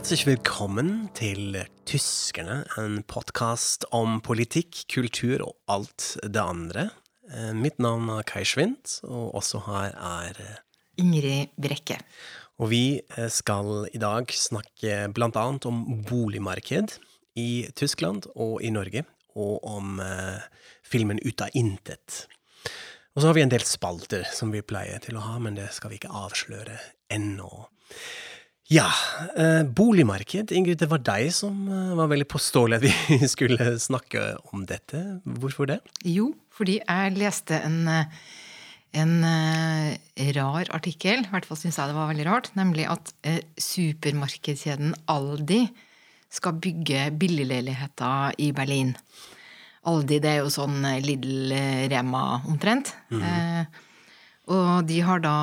Herzlich willkommen til Tyskerne, en podkast om politikk, kultur og alt det andre. Eh, Mitt navn er Kai Schwint, og også her er eh, Ingrid Brekke. Og vi eh, skal i dag snakke annet om boligmarked i Tyskland og i Norge, og om filmen Ut av intet. Og så har vi en del spalter som vi pleier til å ha, men det skal vi ikke avsløre ennå. Ja, eh, boligmarked. Ingrid, det var deg som eh, var veldig påståelig at vi skulle snakke om dette. Hvorfor det? Jo, fordi jeg leste en, eh, en eh, rar artikkel, i hvert fall syns jeg det var veldig rart, nemlig at supermarkedskjeden Aldi skal bygge billigleiligheter i Berlin. Aldi det er jo sånn Lidl Rema omtrent. eh, og de har da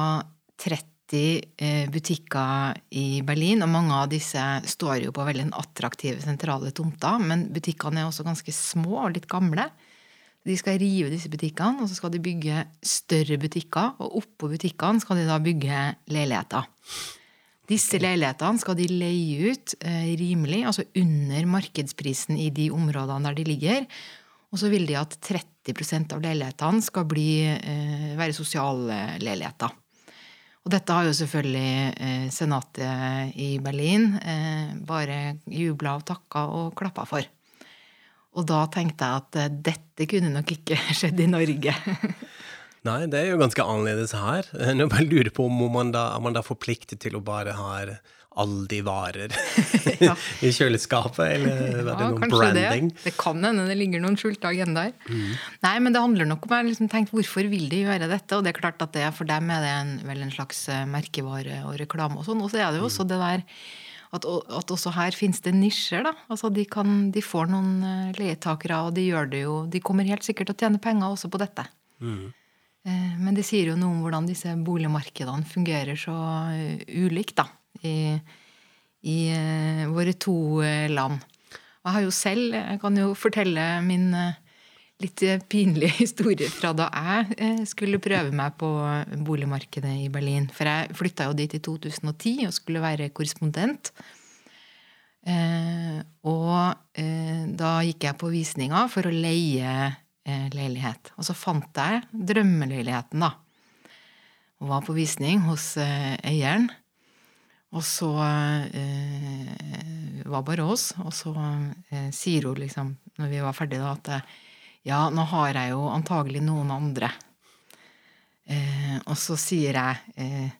30 eh, butikker i Berlin, og mange av disse står jo på veldig attraktive, sentrale tomter, men butikkene er også ganske små og litt gamle. De skal rive disse butikkene, og så skal de bygge større butikker, og oppå butikkene skal de da bygge leiligheter. Disse leilighetene skal de leie ut eh, rimelig, altså under markedsprisen i de områdene der de ligger. Og så vil de at 30% av leilighetene skal bli, eh, være sosialleiligheter. Og dette har jo selvfølgelig eh, senatet i Berlin eh, bare jubla og takka og klappa for. Og da tenkte jeg at eh, dette kunne nok ikke skjedd i Norge. Nei, det er jo ganske annerledes her. Nå bare lurer på om man da, er man da forpliktet til å bare ha Aldi-varer Ja. i kjøleskapet, eller er det Ja, noe branding? Det. det kan hende det ligger noen skjulte agendaer. Nei, men det handler nok om jeg liksom tenkt hvorfor vil de gjøre dette? Og det er klart at det, for dem er det en, vel en slags eh, merkevare og reklame og sånn. Og så er det jo også det der at, at også her finnes det nisjer, da. Altså de, kan, de får noen eh, leietakere, og de gjør det jo De kommer helt sikkert til å tjene penger også på dette. Mm. Men det sier jo noe om hvordan disse boligmarkedene fungerer så eh, ulikt, da. I, i eh, våre to eh, land. Og jeg har jo selv Jeg kan jo fortelle min eh, litt pinlige historie fra da jeg skulle prøve meg på boligmarkedet i Berlin. For jeg flytta jo dit i 2010 og skulle være korrespondent. Og da gikk jeg på visninga for å leie leilighet. Og så fant jeg drømmeleiligheten, da. Og var på visning hos eieren. Og så eh, var bare oss. Og så eh, sier hun liksom, når vi var ferdige, da, at eh, ja, nå har jeg jo antagelig noen andre. Eh, og så sier jeg eh,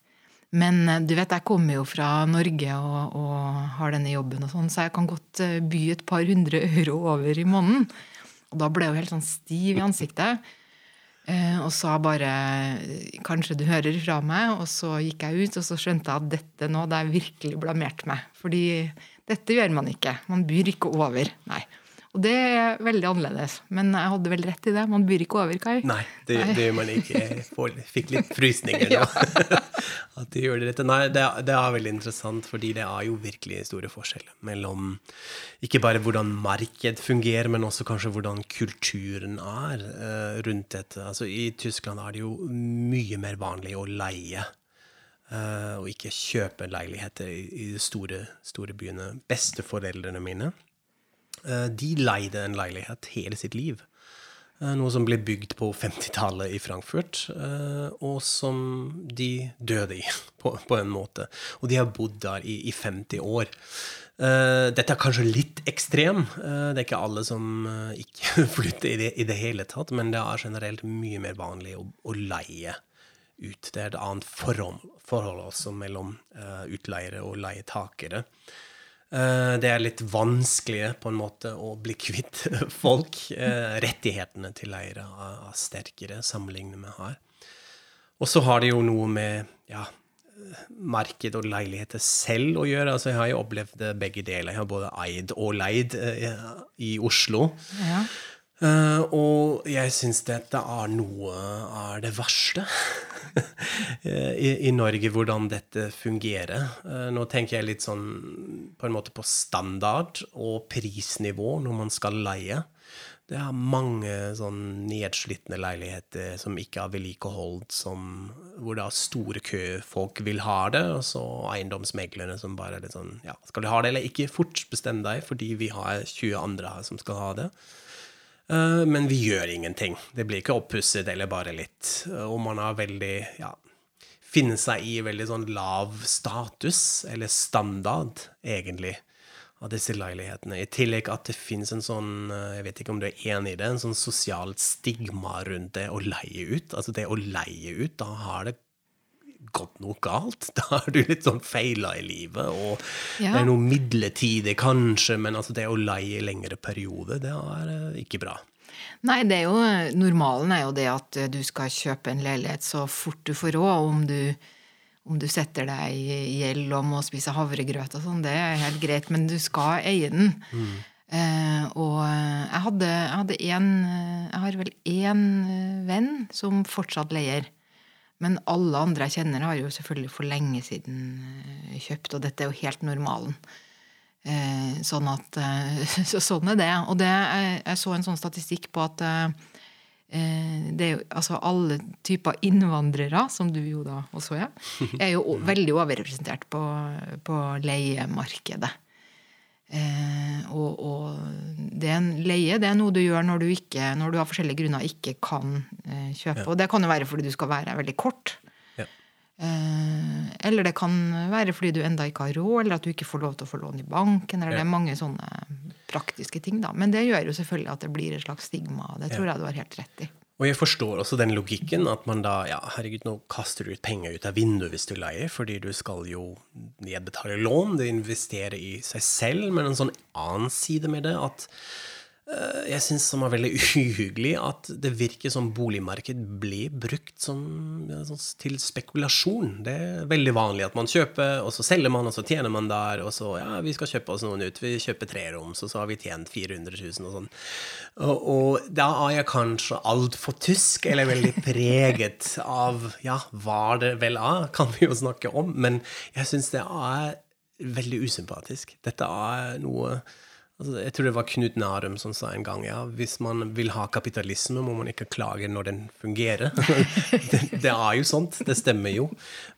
Men eh, du vet, jeg kommer jo fra Norge og, og har denne jobben, og sånn, så jeg kan godt by et par hundre euro over i måneden. Og da ble hun helt sånn stiv i ansiktet. Eh, og sa bare 'kanskje du hører fra meg', og så gikk jeg ut, og så skjønte jeg at dette nå, det er virkelig blamert meg. Fordi dette gjør man ikke. Man byr ikke over. Nei. Og det er veldig annerledes. Men jeg hadde vel rett i det. Man byr ikke over, Kai. Nei, det, Nei. det gjør man ikke. Jeg fikk litt frysninger nå. At de gjør det rett. Nei, det, det er veldig interessant, fordi det er jo virkelig store forskjeller mellom ikke bare hvordan marked fungerer, men også kanskje hvordan kulturen er uh, rundt dette. Altså, I Tyskland er det jo mye mer vanlig å leie. Uh, og ikke kjøpe leiligheter i, de store, store byene. Besteforeldrene mine de leide en leilighet hele sitt liv. Eh, Noe som ble bygd på 50-tallet i Frankfurt, eh, og som de døde i, på, på en måte. Og de har bodd der i, i 50 år. Eh, Dette er kanskje litt ekstrem. Eh, Det er ikke alle som eh, ikke flytter i det, i det hele tatt, men det er generelt mye mer vanlig å, å leie ut. Det er et annet forhold, forhold også mellom eh, utleiere og leietakere. Eh, Det er litt vanskelig på en måte å bli kvitt folk. Eh, Rettighetene til leire er sterkere sammenlignet med her. Og så har det jo noe med ja, marked og leiligheter selv å gjøre. Altså, jeg har jo opplevd begge deler. Jeg har både eid og leid eh, i Oslo. Ja. Uh, og jeg syns dette er noe av det verste I, I, Norge, hvordan dette fungerer. Uh, nå tenker jeg litt sånn på en måte på standard og prisnivå når man skal leie. Det er mange sånn nedslitne leiligheter som ikke er vedlikeholdt, hvor det er store kø, folk vil ha det, og så eiendomsmeglerne som bare er litt sånn Ja, skal du ha det eller ikke? Fort bestem deg, fordi vi har 20 andre her som skal ha det. Uh, men vi gjør ingenting. Det blir ikke oppusset eller bare litt. Uh, og man har veldig ja, finner seg i veldig sånn lav status, eller standard, egentlig av disse leilighetene. I tillegg at det finnes en sånn, eh, jeg vet ikke om du er enig i det, en sånn sosialt stigma rundt det å leie ut. Altså det å leie ut, da har det gått noe galt. Da har du litt sånn feila i livet, og ja. det er noe midlertidig kanskje, men altså det å leie i lengre periode, det er eh, ikke bra. Nei, det er jo, normalen er jo det at du skal kjøpe en leilighet så fort du får råd. Om du om du setter deg i gjeld og må spise havregrøt og sånn, det er helt greit, men du skal eie den. Mm. Eh, og jeg hadde, jeg hadde en Jeg har vel én venn som fortsatt leier. Men alle andre jeg kjenner, har jo selvfølgelig for lenge siden eh, kjøpt, og dette er jo helt normalen. Eh, sånn at Så sånn er det. Og det, jeg så en sånn statistikk på at Eh, det er jo, altså Alle typer innvandrere, som du jo da også er, er jo veldig overrepresentert på, på leiemarkedet. Eh, og, og det er en leie det er noe du gjør når du, ikke, når du av forskjellige grunner ikke kan eh, kjøpe. Ja. Og det kan jo være fordi du skal være veldig kort. Ja. Eh, eller det kan være fordi du enda ikke har råd, eller at du ikke får lov til å få lån i banken. eller ja. Det er mange sånne praktiske ting, da. Men det gjør jo selvfølgelig at det blir et slags stigma. Det tror jeg du har helt rett i. Og jeg forstår også den logikken at man da ja, herregud, nå kaster du ut penger ut av vinduet hvis du leier, fordi du skal jo nedbetale lån, du investerer i seg selv, men en sånn annen side med det at jeg syns det var veldig uhyggelig at det virker som boligmarked blir brukt som, sånn til spekulasjon. Det er veldig vanlig at man kjøper, og så selger man, og så tjener man der, og så ja, vi skal kjøpe oss noen ut. Vi kjøper treroms, og så har vi tjent 400 000 og sånn. Og, og da er jeg kanskje altfor tysk, eller veldig preget av ja, hva det vel er, kan vi jo snakke om, men jeg syns det er veldig usympatisk. Dette er noe Altså, jeg tror det var Knut Narum som sa en gang ja, hvis man vil ha kapitalisme, må man ikke klage når den fungerer. det, det, er jo sånt, det stemmer jo.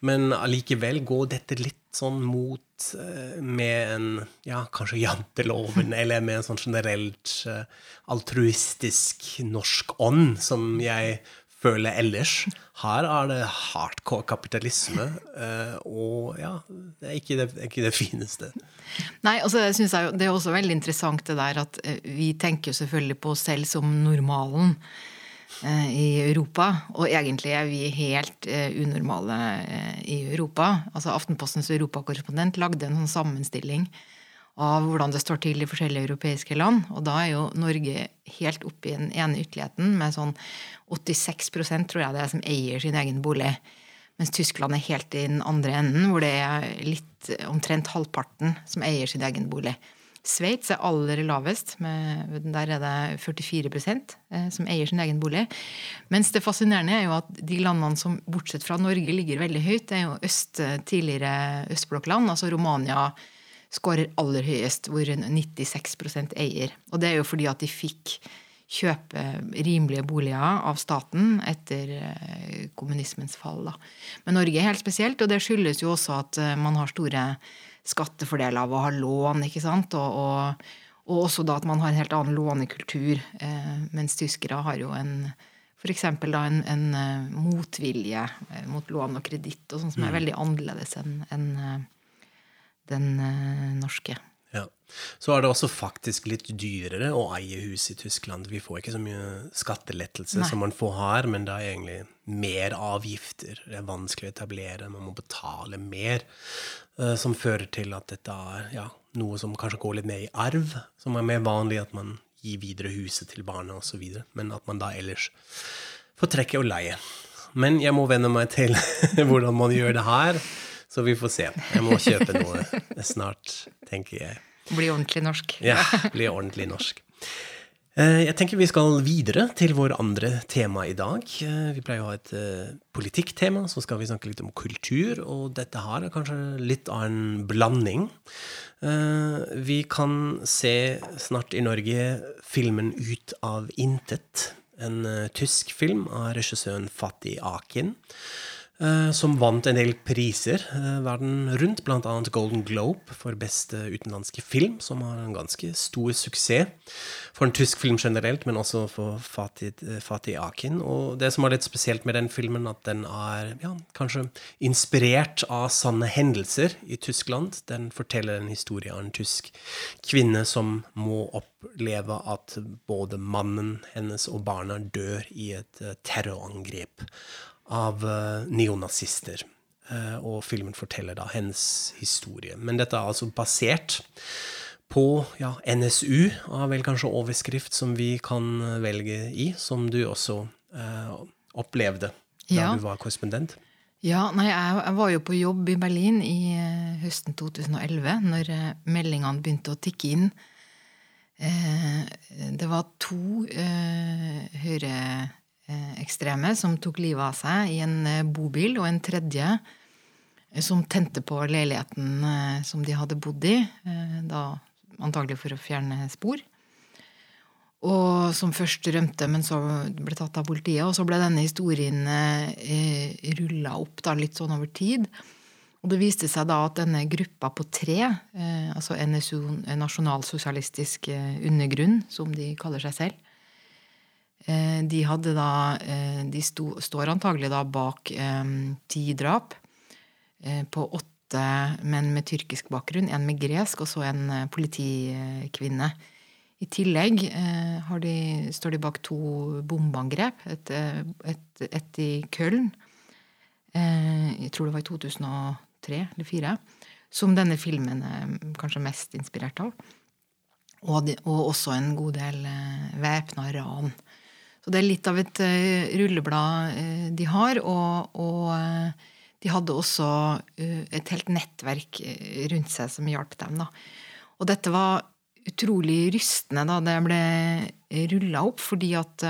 Men allikevel går dette litt sånn mot uh, med en ja, kanskje janteloven, eller med en sånn generelt uh, altruistisk norsk ånd, som jeg føler ellers. Her er det hardcore kapitalisme, eh, og ja, det er ikke det, ikke det fineste. Nei, altså synes Det er også veldig interessant det der at eh, vi tenker selvfølgelig på oss selv som normalen eh, i Europa. Og egentlig er vi helt unormale i Europa. Altså Aftenpostens europakorrespondent lagde en sånn sammenstilling av hvordan det står til i forskjellige europeiske land. Og da er jo Norge helt oppe i den ene ytterligheten med sånn 86% tror jeg det er som eier sin egen bolig. Mens Tyskland er helt i den andre enden, hvor det er litt omtrent halvparten som eier sin egen bolig. Sveits er aller lavest. Med, der er det 44 eh, som eier sin egen bolig. Mens det fascinerende er jo at de landene som bortsett fra Norge ligger veldig høyt, det er jo øst, tidligere østblokkland, altså Romania, skårer aller høyest, hvor 96% eier. Og det er jo fordi at de fikk kjøpe rimelige boliger av staten etter eh, kommunismens fall. Da. Men Norge er helt spesielt, og det skyldes jo også at eh, man har store skattefordeler av å ha lån, ikke sant? Og, og, og også da at man har en helt annen lånekultur, eh, mens tyskere har jo en F.eks. en, en motvilje mot lån og kreditt, og sånn som er mm. veldig annerledes enn en, den norske. Ja. Så er det også faktisk litt dyrere å eie hus i Tyskland. Vi får ikke så mye skattelettelse som man får her, men det er egentlig mer avgifter. Det er vanskelig å etablere, man må betale mer. Uh, som fører til at dette er ja, noe som kanskje går litt mer i arv. Som er mer vanlig at man gir videre huset til barna osv. Men at man da ellers får trekke og leie. Men jeg må venne meg til hvordan man gjør det her. Så vi får se. Jeg må kjøpe noe snart, tenker jeg. Bli ordentlig norsk. ja, bli ordentlig norsk. Eh, jeg tenker vi skal videre til vår andre tema i dag. Eh, vi pleier å ha et uh, politikktema, så skal vi snakke litt om kultur. Og dette her er kanskje litt av en blanding. Vi kan se snart i Norge filmen Ut av intet. En tysk film av regissøren Fatih Akin. Eh, som vant en del priser eh, verden rundt, bl.a. Golden Globe for beste utenlandske film, som har en ganske stor suksess for en tysk film generelt, men også for eh, Fatih Akin. Og det som er litt spesielt med den filmen, at den er ja, kanskje inspirert av sanne hendelser i Tyskland. Den forteller en historie av en tysk kvinne som må oppleve at både mannen hennes og barna dør i et terrorangrep av uh, neonazister. Uh, og filmen forteller da hennes historie. Men dette er altså basert på ja, NSU, av vel kanskje overskrift som vi kan velge i, som du også eh, opplevde da ja. du var korrespondent. Ja, nei, jeg, var jo på jobb i Berlin i høsten 2011, når meldingene begynte å tikke inn. det var to høyre Eh, ekstreme som tok livet av seg i en eh, bobil, og en tredje eh, som tente på leiligheten som de hadde bodd i, da antagelig for å fjerne spor. Og som først rømte, men så ble tatt av politiet. Og så ble denne historien eh, rulla opp da, litt sånn over tid. Og det viste seg da at denne gruppa på tre, eh, altså NSU, Nasjonalsosialistisk undergrunn, som de kaller seg selv, Eh, de hadde da eh, De sto, står antagelig da bak eh, ti drap på åtte menn med tyrkisk bakgrunn, en med gresk og så en politikvinne. I tillegg de, står de bak to bombeangrep. Et, et, et, i Köln, jeg tror det var i 2003 eller 2004, som denne filmen er kanskje mest inspirert av. Og, de, og også en god del væpna ran. Så det er litt av et uh, rulleblad uh, de har. Og, og uh, de hadde også et helt nettverk rundt seg som hjalp dem. Da. Og dette var utrolig rystende da det ble rulla opp, fordi at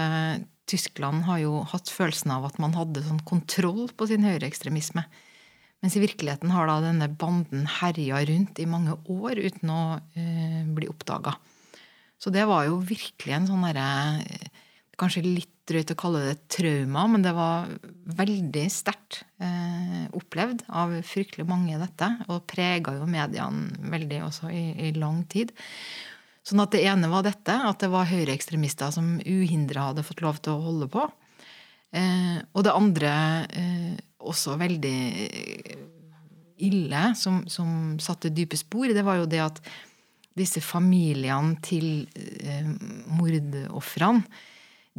Tyskland har jo hatt følelsen av at man hadde sånn kontroll på sin høyreekstremisme. Mens i virkeligheten har da denne banden herja rundt i mange år uten å bli oppdaga. Så det var jo virkelig en sånn derre kanskje litt drøyt å kalle det trauma, men det var veldig sterkt eh, opplevd av fryktelig mange, dette. Og prega jo mediene veldig også i, i, lang tid. Sånn at det ene var dette, at det var høyreekstremister som uhindra hadde fått lov til å holde på. Eh, og det andre, eh, også veldig ille, som, som satte dype spor, det var jo det at disse familiene til eh, mordofrene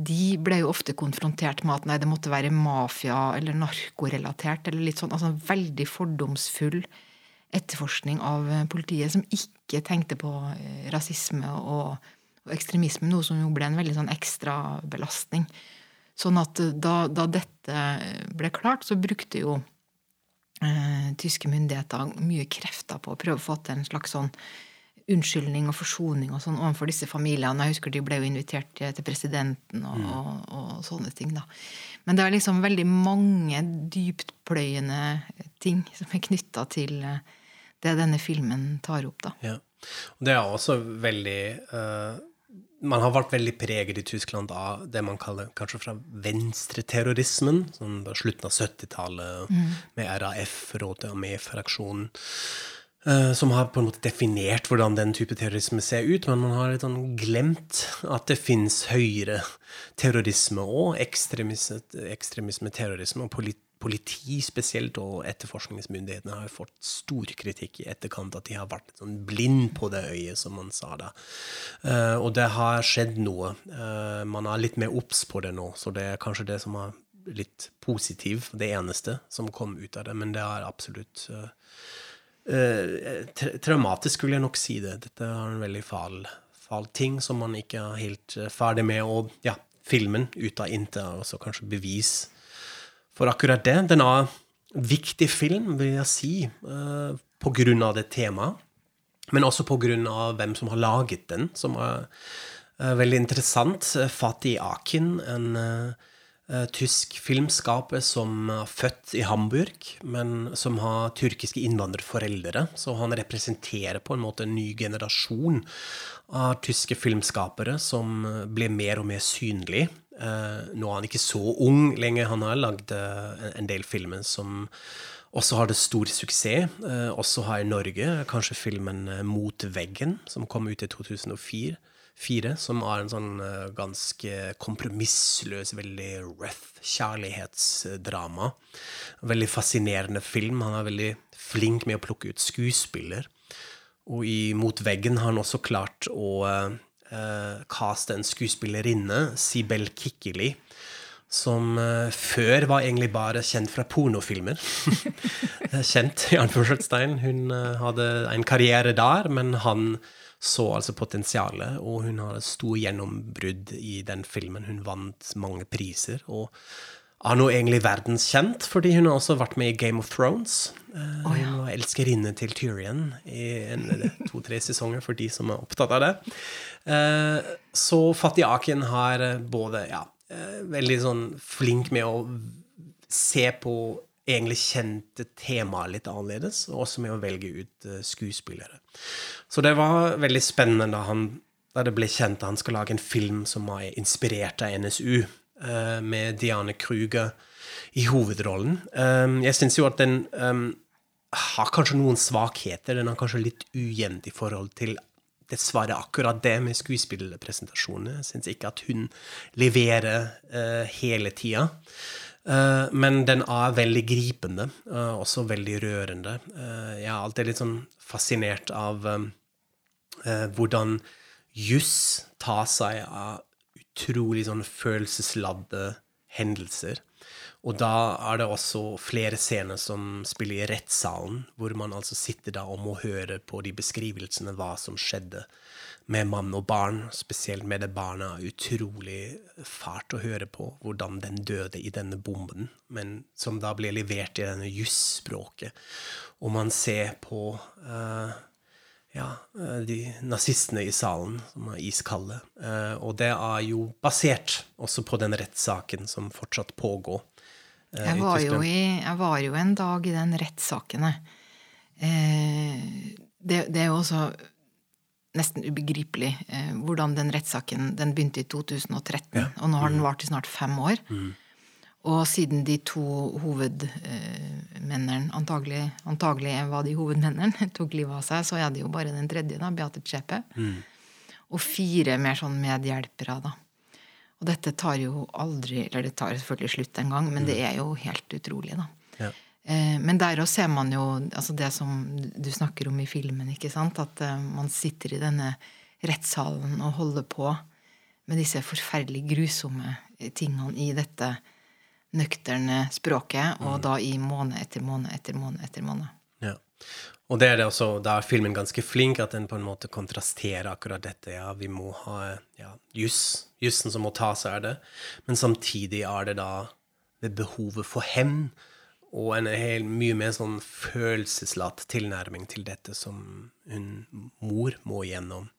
de ble jo ofte konfrontert med at nei, det måtte være mafia- eller narkorelatert. eller litt sånn, altså Veldig fordomsfull etterforskning av eh, politiet, som ikke tenkte på eh, rasisme og, og ekstremisme, noe som jo ble en veldig sånn ekstra belastning. Sånn at eh, da, da dette ble klart, så brukte jo eh, tyske myndigheter mye krefter på å prøve å få til en slags sånn unnskyldning og forsoning og sånn overfor disse familiene. Jeg husker de ble jo invitert til presidenten og, mm. og, og, sånne ting. da. Men det er liksom veldig mange dyptpløyende ting som er knytta til eh, det denne filmen tar opp. da. Ja. Og det er også veldig uh, Man har vært veldig preget i Tyskland av det man kaller kanskje fra venstreterrorismen, sånn på slutten av 70-tallet, mm. med RAF, Råte Armé-fraksjonen. Uh, som har på en måte definert hvordan den type terrorisme ser ut, men man har litt sånn glemt at det fins høyere terrorisme og ekstremisme, ekstremisme terrorisme. og politi, spesielt, og etterforskningsmyndighetene har fått stor kritikk i etterkant at de har vært sånn blind på det øyet, som man sa da. Uh, og det har skjedd noe. Uh, man er litt mer obs på det nå, så det er kanskje det som er litt positiv, det eneste som kom ut av det, men det er absolutt Eh, traumatisk, skulle jeg nok si det. Dette er en veldig fal, fal ting som man ikke er helt eh, ferdig med. Og ja, filmen ut av intet er også kanskje bevis for akkurat det. Den er en viktig film, vil jeg si, uh, på grunn av det temaet. Men også på grunn av hvem som har laget den. som er Eh, veldig interessant. Fatih Akin, en uh, tysk filmskaper som er født i Hamburg, men som har tyrkiske innvandrerforeldre. Så han representerer på en måte en ny generasjon av tyske filmskapere som blir mer og mer synlig. Nå er han ikke så ung lenger. Han har lagd en del filmer som også har det stor suksess. Også her i Norge kanskje filmen 'Mot veggen', som kom ut i 2004 fire, som er en sånn uh, ganske kompromissløs, veldig rough kjærlighetsdrama. Veldig fascinerende film. Han er veldig flink med å plukke ut skuespiller. Og i Mot veggen har han også klart å uh, uh, caste en skuespillerinne, Sibel Kikkeli, som uh, før var egentlig bare kjent fra pornofilmer. kjent, i anførselstegn. Hun hadde en karriere der, men han så altså potensialet, og hun har et stort gjennombrudd i den filmen. Hun vant mange priser. og er nå egentlig verdenskjent, fordi hun har også vært med i Game of Thrones. Uh, oh, ja. Hun var elskerinne til Tyrion i to-tre sesonger, for de som er opptatt av det. Uh, så Fatih Akin har både ja, veldig sånn flink med å se på egentlig kjente temaer litt annerledes, og også med å velge ut skuespillere. Så det var veldig spennende da, han, da, det ble kjent at han skal lage en film som var inspirert av NSU, eh, med Diane Kruger i hovedrollen. Um, jeg syns jo at den um, har kanskje noen svakheter. Den er kanskje litt ujevnt i forhold til dessverre akkurat det med skuespillerpresentasjonene. Jeg syns ikke at hun leverer uh, hele tida. Uh, men den er veldig gripende, uh, også veldig rørende. Jeg er alltid litt sånn fascinert av hvordan juss tar seg av utrolig sånn følelsesladde hendelser. Og da er det også flere scener som spiller i rettssalen, hvor man altså sitter da og må høre på de beskrivelsene hva som skjedde med mann og barn, spesielt med det barna. Utrolig fælt å høre på hvordan den døde i denne bomben, men som da blir levert i denne jusspråket. Og man ser på uh, ja, eh, de nazistene i salen, som er iskalde. Uh, og det er jo basert også på den rettssaken som fortsatt pågår. Uh, jeg, var jo i, jeg var jo en dag i den rettssaken, jeg. det, det, er jo også nesten ubegripelig eh, hvordan den rettssaken den begynte i 2013, ja. og nå har den mm. vart i snart fem år. Mm. Og siden de to hovedmennene, antagelig, antagelig var de hovedmennene, tok livet av seg, så er det jo bare den tredje, da, Beate Tschepe. Mm. Og fire mer sånn medhjelpere, da. Og dette tar jo aldri Eller det tar selvfølgelig slutt en gang, men det mm. er jo helt utrolig, da. Ja. Eh, men der òg ser man jo altså det som du snakker om i filmen. ikke sant? At eh, man sitter i denne rettssalen og holder på med disse forferdelig grusomme tingene i dette nøkterne språket, og mm. da i måned etter måned etter måned etter måned. Ja. Og det er det også, da er filmen ganske flink, at den på en måte kontrasterer akkurat dette. Ja, vi må ha ja, juss, jussen som må ta seg av det, men samtidig er det da det behovet for hevn og en hel, mye mer sånn følelseslatt tilnærming til dette som hun mor må igjennom.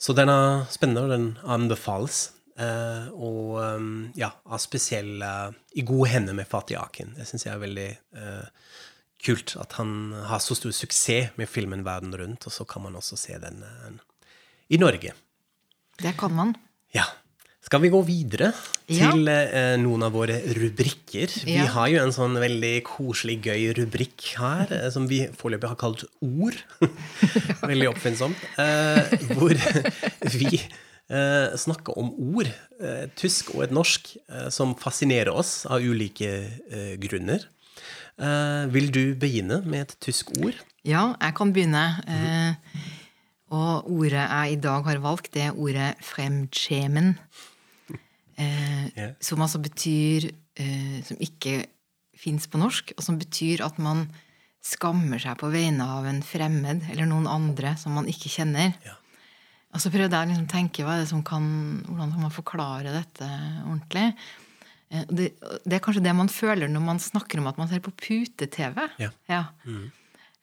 Så den er spennende, og den anbefales. Uh, og um, ja, av spesiell i gode hender med Fatih Akin. Det syns jeg er veldig uh, kult at han har så stor suksess med filmen verden rundt, og så kan man også se den i Norge. Det kan man. Ja. Skal vi gå videre til ja. eh, noen av våre rubrikker? Vi har jo en sånn veldig koselig, gøy rubrikk her eh, som vi foreløpig har kalt Ord. veldig oppfinnsomt. Eh, hvor vi eh, snakker om ord, eh, tysk og et norsk, eh, som fascinerer oss av ulike grunner. vil du begynne med et tysk ord? Ja, jeg kan begynne. Mm. Og ordet jeg i dag har valgt, det er ordet 'fremtjemen'. Eh, yeah. Som altså betyr eh, Som ikke fins på norsk, og som betyr at man skammer seg på vegne av en fremmed eller noen andre som man ikke kjenner. Yeah. Og så prøvde jeg å liksom tenke hva det som kan, hvordan kan man forklare dette ordentlig. Eh, det, det, er kanskje det man føler når man snakker om at man ser på pute-TV. Ja. Ja. Mm.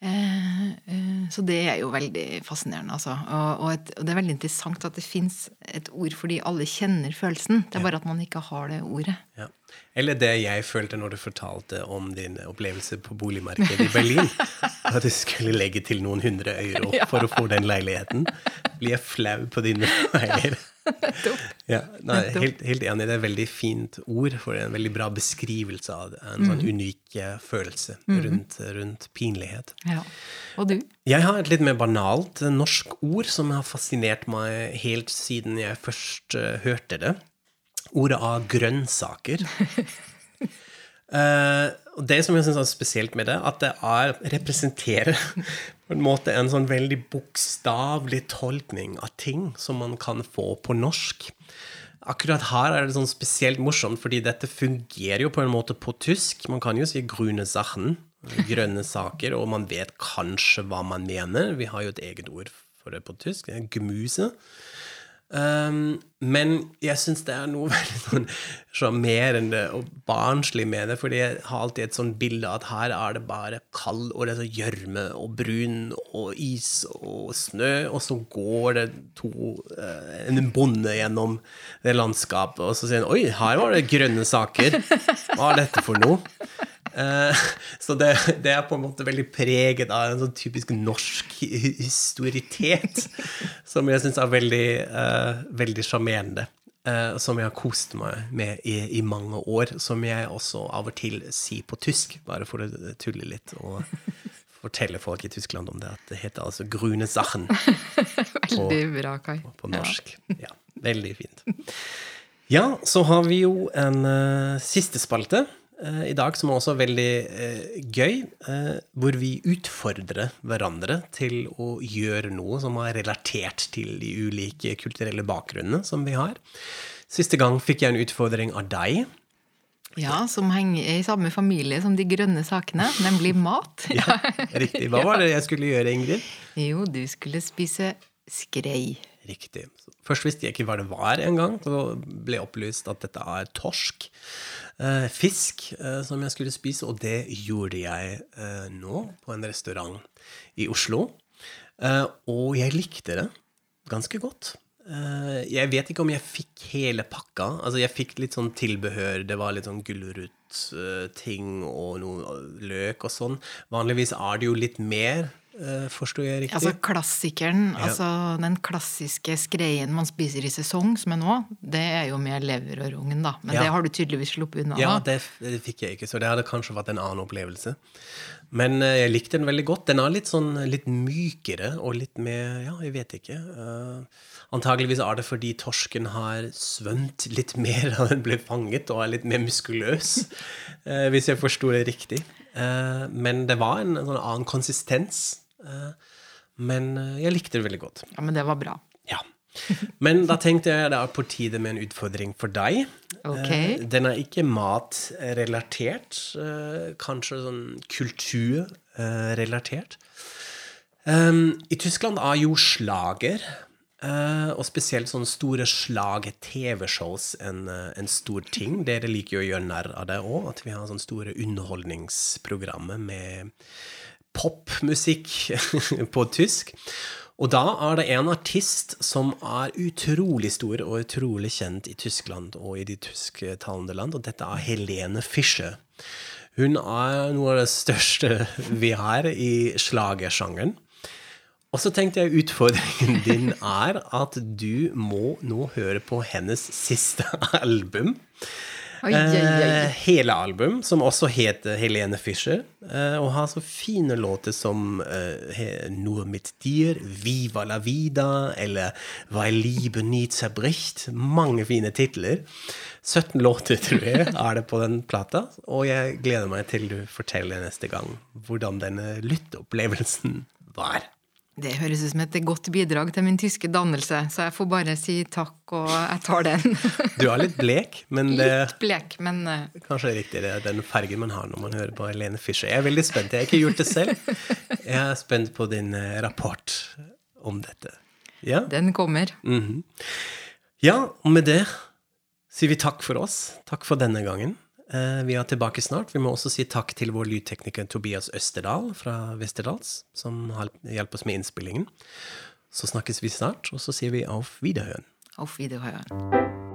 Eh, eh, Så det er jo veldig fascinerende. Altså. Og, og, et, og, det er veldig interessant at det fins et ord fordi alle kjenner følelsen. Det er bare at man ikke har det ordet. Ja. Eller det jeg følte når du fortalte om din opplevelse på boligmarkedet i Berlin. At du skulle legge til noen hundre euro for å få den leiligheten. Blir jeg flau på dine veier? Ja, nei, helt, helt, enig. Det er et veldig fint ord for en veldig bra beskrivelse av en sånn mm. unik eh, følelse mm. rundt, rundt pinlighet. Ja. Og du? Jeg har et litt mer banalt norsk ord som har fascinert meg helt siden jeg først uh, hørte det ordet av grønnsaker. uh, og det som jeg syns er spesielt med det, at det er, representerer på en måte en sånn veldig bokstavelig tolkning av ting som man kan få på norsk. Akkurat her er det sånn spesielt morsomt, fordi dette fungerer jo på en måte på tysk. Man kan jo si 'grüne Sachen', grønne saker, og man vet kanskje hva man mener. Vi har jo et eget ord for det på tysk. det er Gemuse. Um, men jeg syns det er noe veldig sånn sjarmerende og barnslig med det, fordi jeg har alltid et sånn bilde at her er det bare kald, og det er så gjørme og brun og is og snø, og så går det to uh, en bonde gjennom det landskapet, og så sier han oi, her var det grønne saker. Hva er dette for noe? Uh, så det, det, er på en måte veldig preget av en sånn typisk norsk historitet, som jeg syns er veldig uh, veldig sjarmerende. Uh, som jeg har kost meg med i, i, mange år. Som jeg også av og til sier på tysk, bare for å tulle litt. Og fortelle folk i Tyskland om det. At det heter altså 'Grune Sachen' veldig bra, Kai. På, på norsk. Ja. ja. veldig fint. Ja, så har vi jo en siste spalte Eh, i dag, som er også veldig eh, gøy, eh, hvor vi utfordrer hverandre til å gjøre noe som er relatert til de ulike kulturelle bakgrunnene som vi har. Siste gang fikk jeg en utfordring av deg. Ja, som henger i samme familie som de grønne sakene, nemlig mat. ja, Riktig. Hva var det jeg skulle gjøre, Ingrid? Jo, du skulle spise skrei. Riktig. Først visste jeg ikke hva det var engang. Så ble opplyst at dette er torsk. Eh, fisk eh, som jeg skulle spise, og det gjorde jeg eh, nå på en restaurant i Oslo. Og jeg likte det ganske godt. Jeg vet ikke om jeg fikk hele pakka. Altså, jeg fikk litt sånn tilbehør. Det var litt sånn gulrotting og noe løk og sånn. Vanligvis er det jo litt mer Eh, forstår jeg riktig? Altså Klassikeren, ja. altså den klassiske skreien man spiser i sesong, som er nå, det er jo med lever og rogn, da. Men ja. det har du tydeligvis sluppet unna? Ja, det, det, fikk jeg ikke, så det hadde kanskje vært en annen opplevelse. Men uh, jeg likte den veldig godt. Den er litt sånn litt mykere og litt mer Ja, jeg vet ikke. Uh, antageligvis er det fordi torsken har svømt litt mer da den ble fanget, og er litt mer muskuløs, uh, hvis jeg forsto det riktig. men det var en, en sånn annen konsistens Eh, men eh, jeg likte det veldig godt. Ja, Men det var bra. Ja. Men da tenkte jeg det er på tide med en utfordring for deg. Okay. Eh, den er ikke matrelatert. Kanskje sånn kulturrelatert. I Tyskland er jo slager, og spesielt sånne store slag-TV-shows, en, en, stor ting. Dere liker jo å gjøre narr av det òg, at vi har sånne store underholdningsprogrammer med popmusikk på tysk. Og da er det en artist som er utrolig stor og utrolig kjent i Tyskland og i de tysktalende land, og dette er Helene Fischer. Hun er noe av det største vi har i slagersjangeren. Og så tenkte jeg utfordringen din er at du må nå høre på hennes siste album. Oi, oi, oi. Eh, hele album, som også heter Helene Fischer, eh, og har så fine låter som eh, Nur mit dir, Viva la vida eller Weil Liebe nie zerbricht. Mange fine titler. 17 låter, tror jeg, er det på den plata. Og jeg gleder meg til du forteller neste gang hvordan denne lytteopplevelsen var. Det høres ut som et godt bidrag til min tyske dannelse, så jeg får bare si takk, og jeg tar den. du er litt blek, men det Litt blek, men Kanskje Kanskje riktig det er den fargen man har når man hører på Helene Fischer. Jeg er veldig spent. Jeg har ikke gjort det selv. Jeg er spent på din eh, rapport om dette. Ja? Den kommer. Mm -hmm. Ja, og med det sier vi takk for oss. Takk for denne gangen. Eh, vi er tilbake snart. Vi må også si takk til vår lydtekniker Tobias Østerdal fra Westerdals, som hjelper oss med innspillingen. Så snakkes vi snart, og så sier vi auf Wiederhøen. Auf Wiederhøen.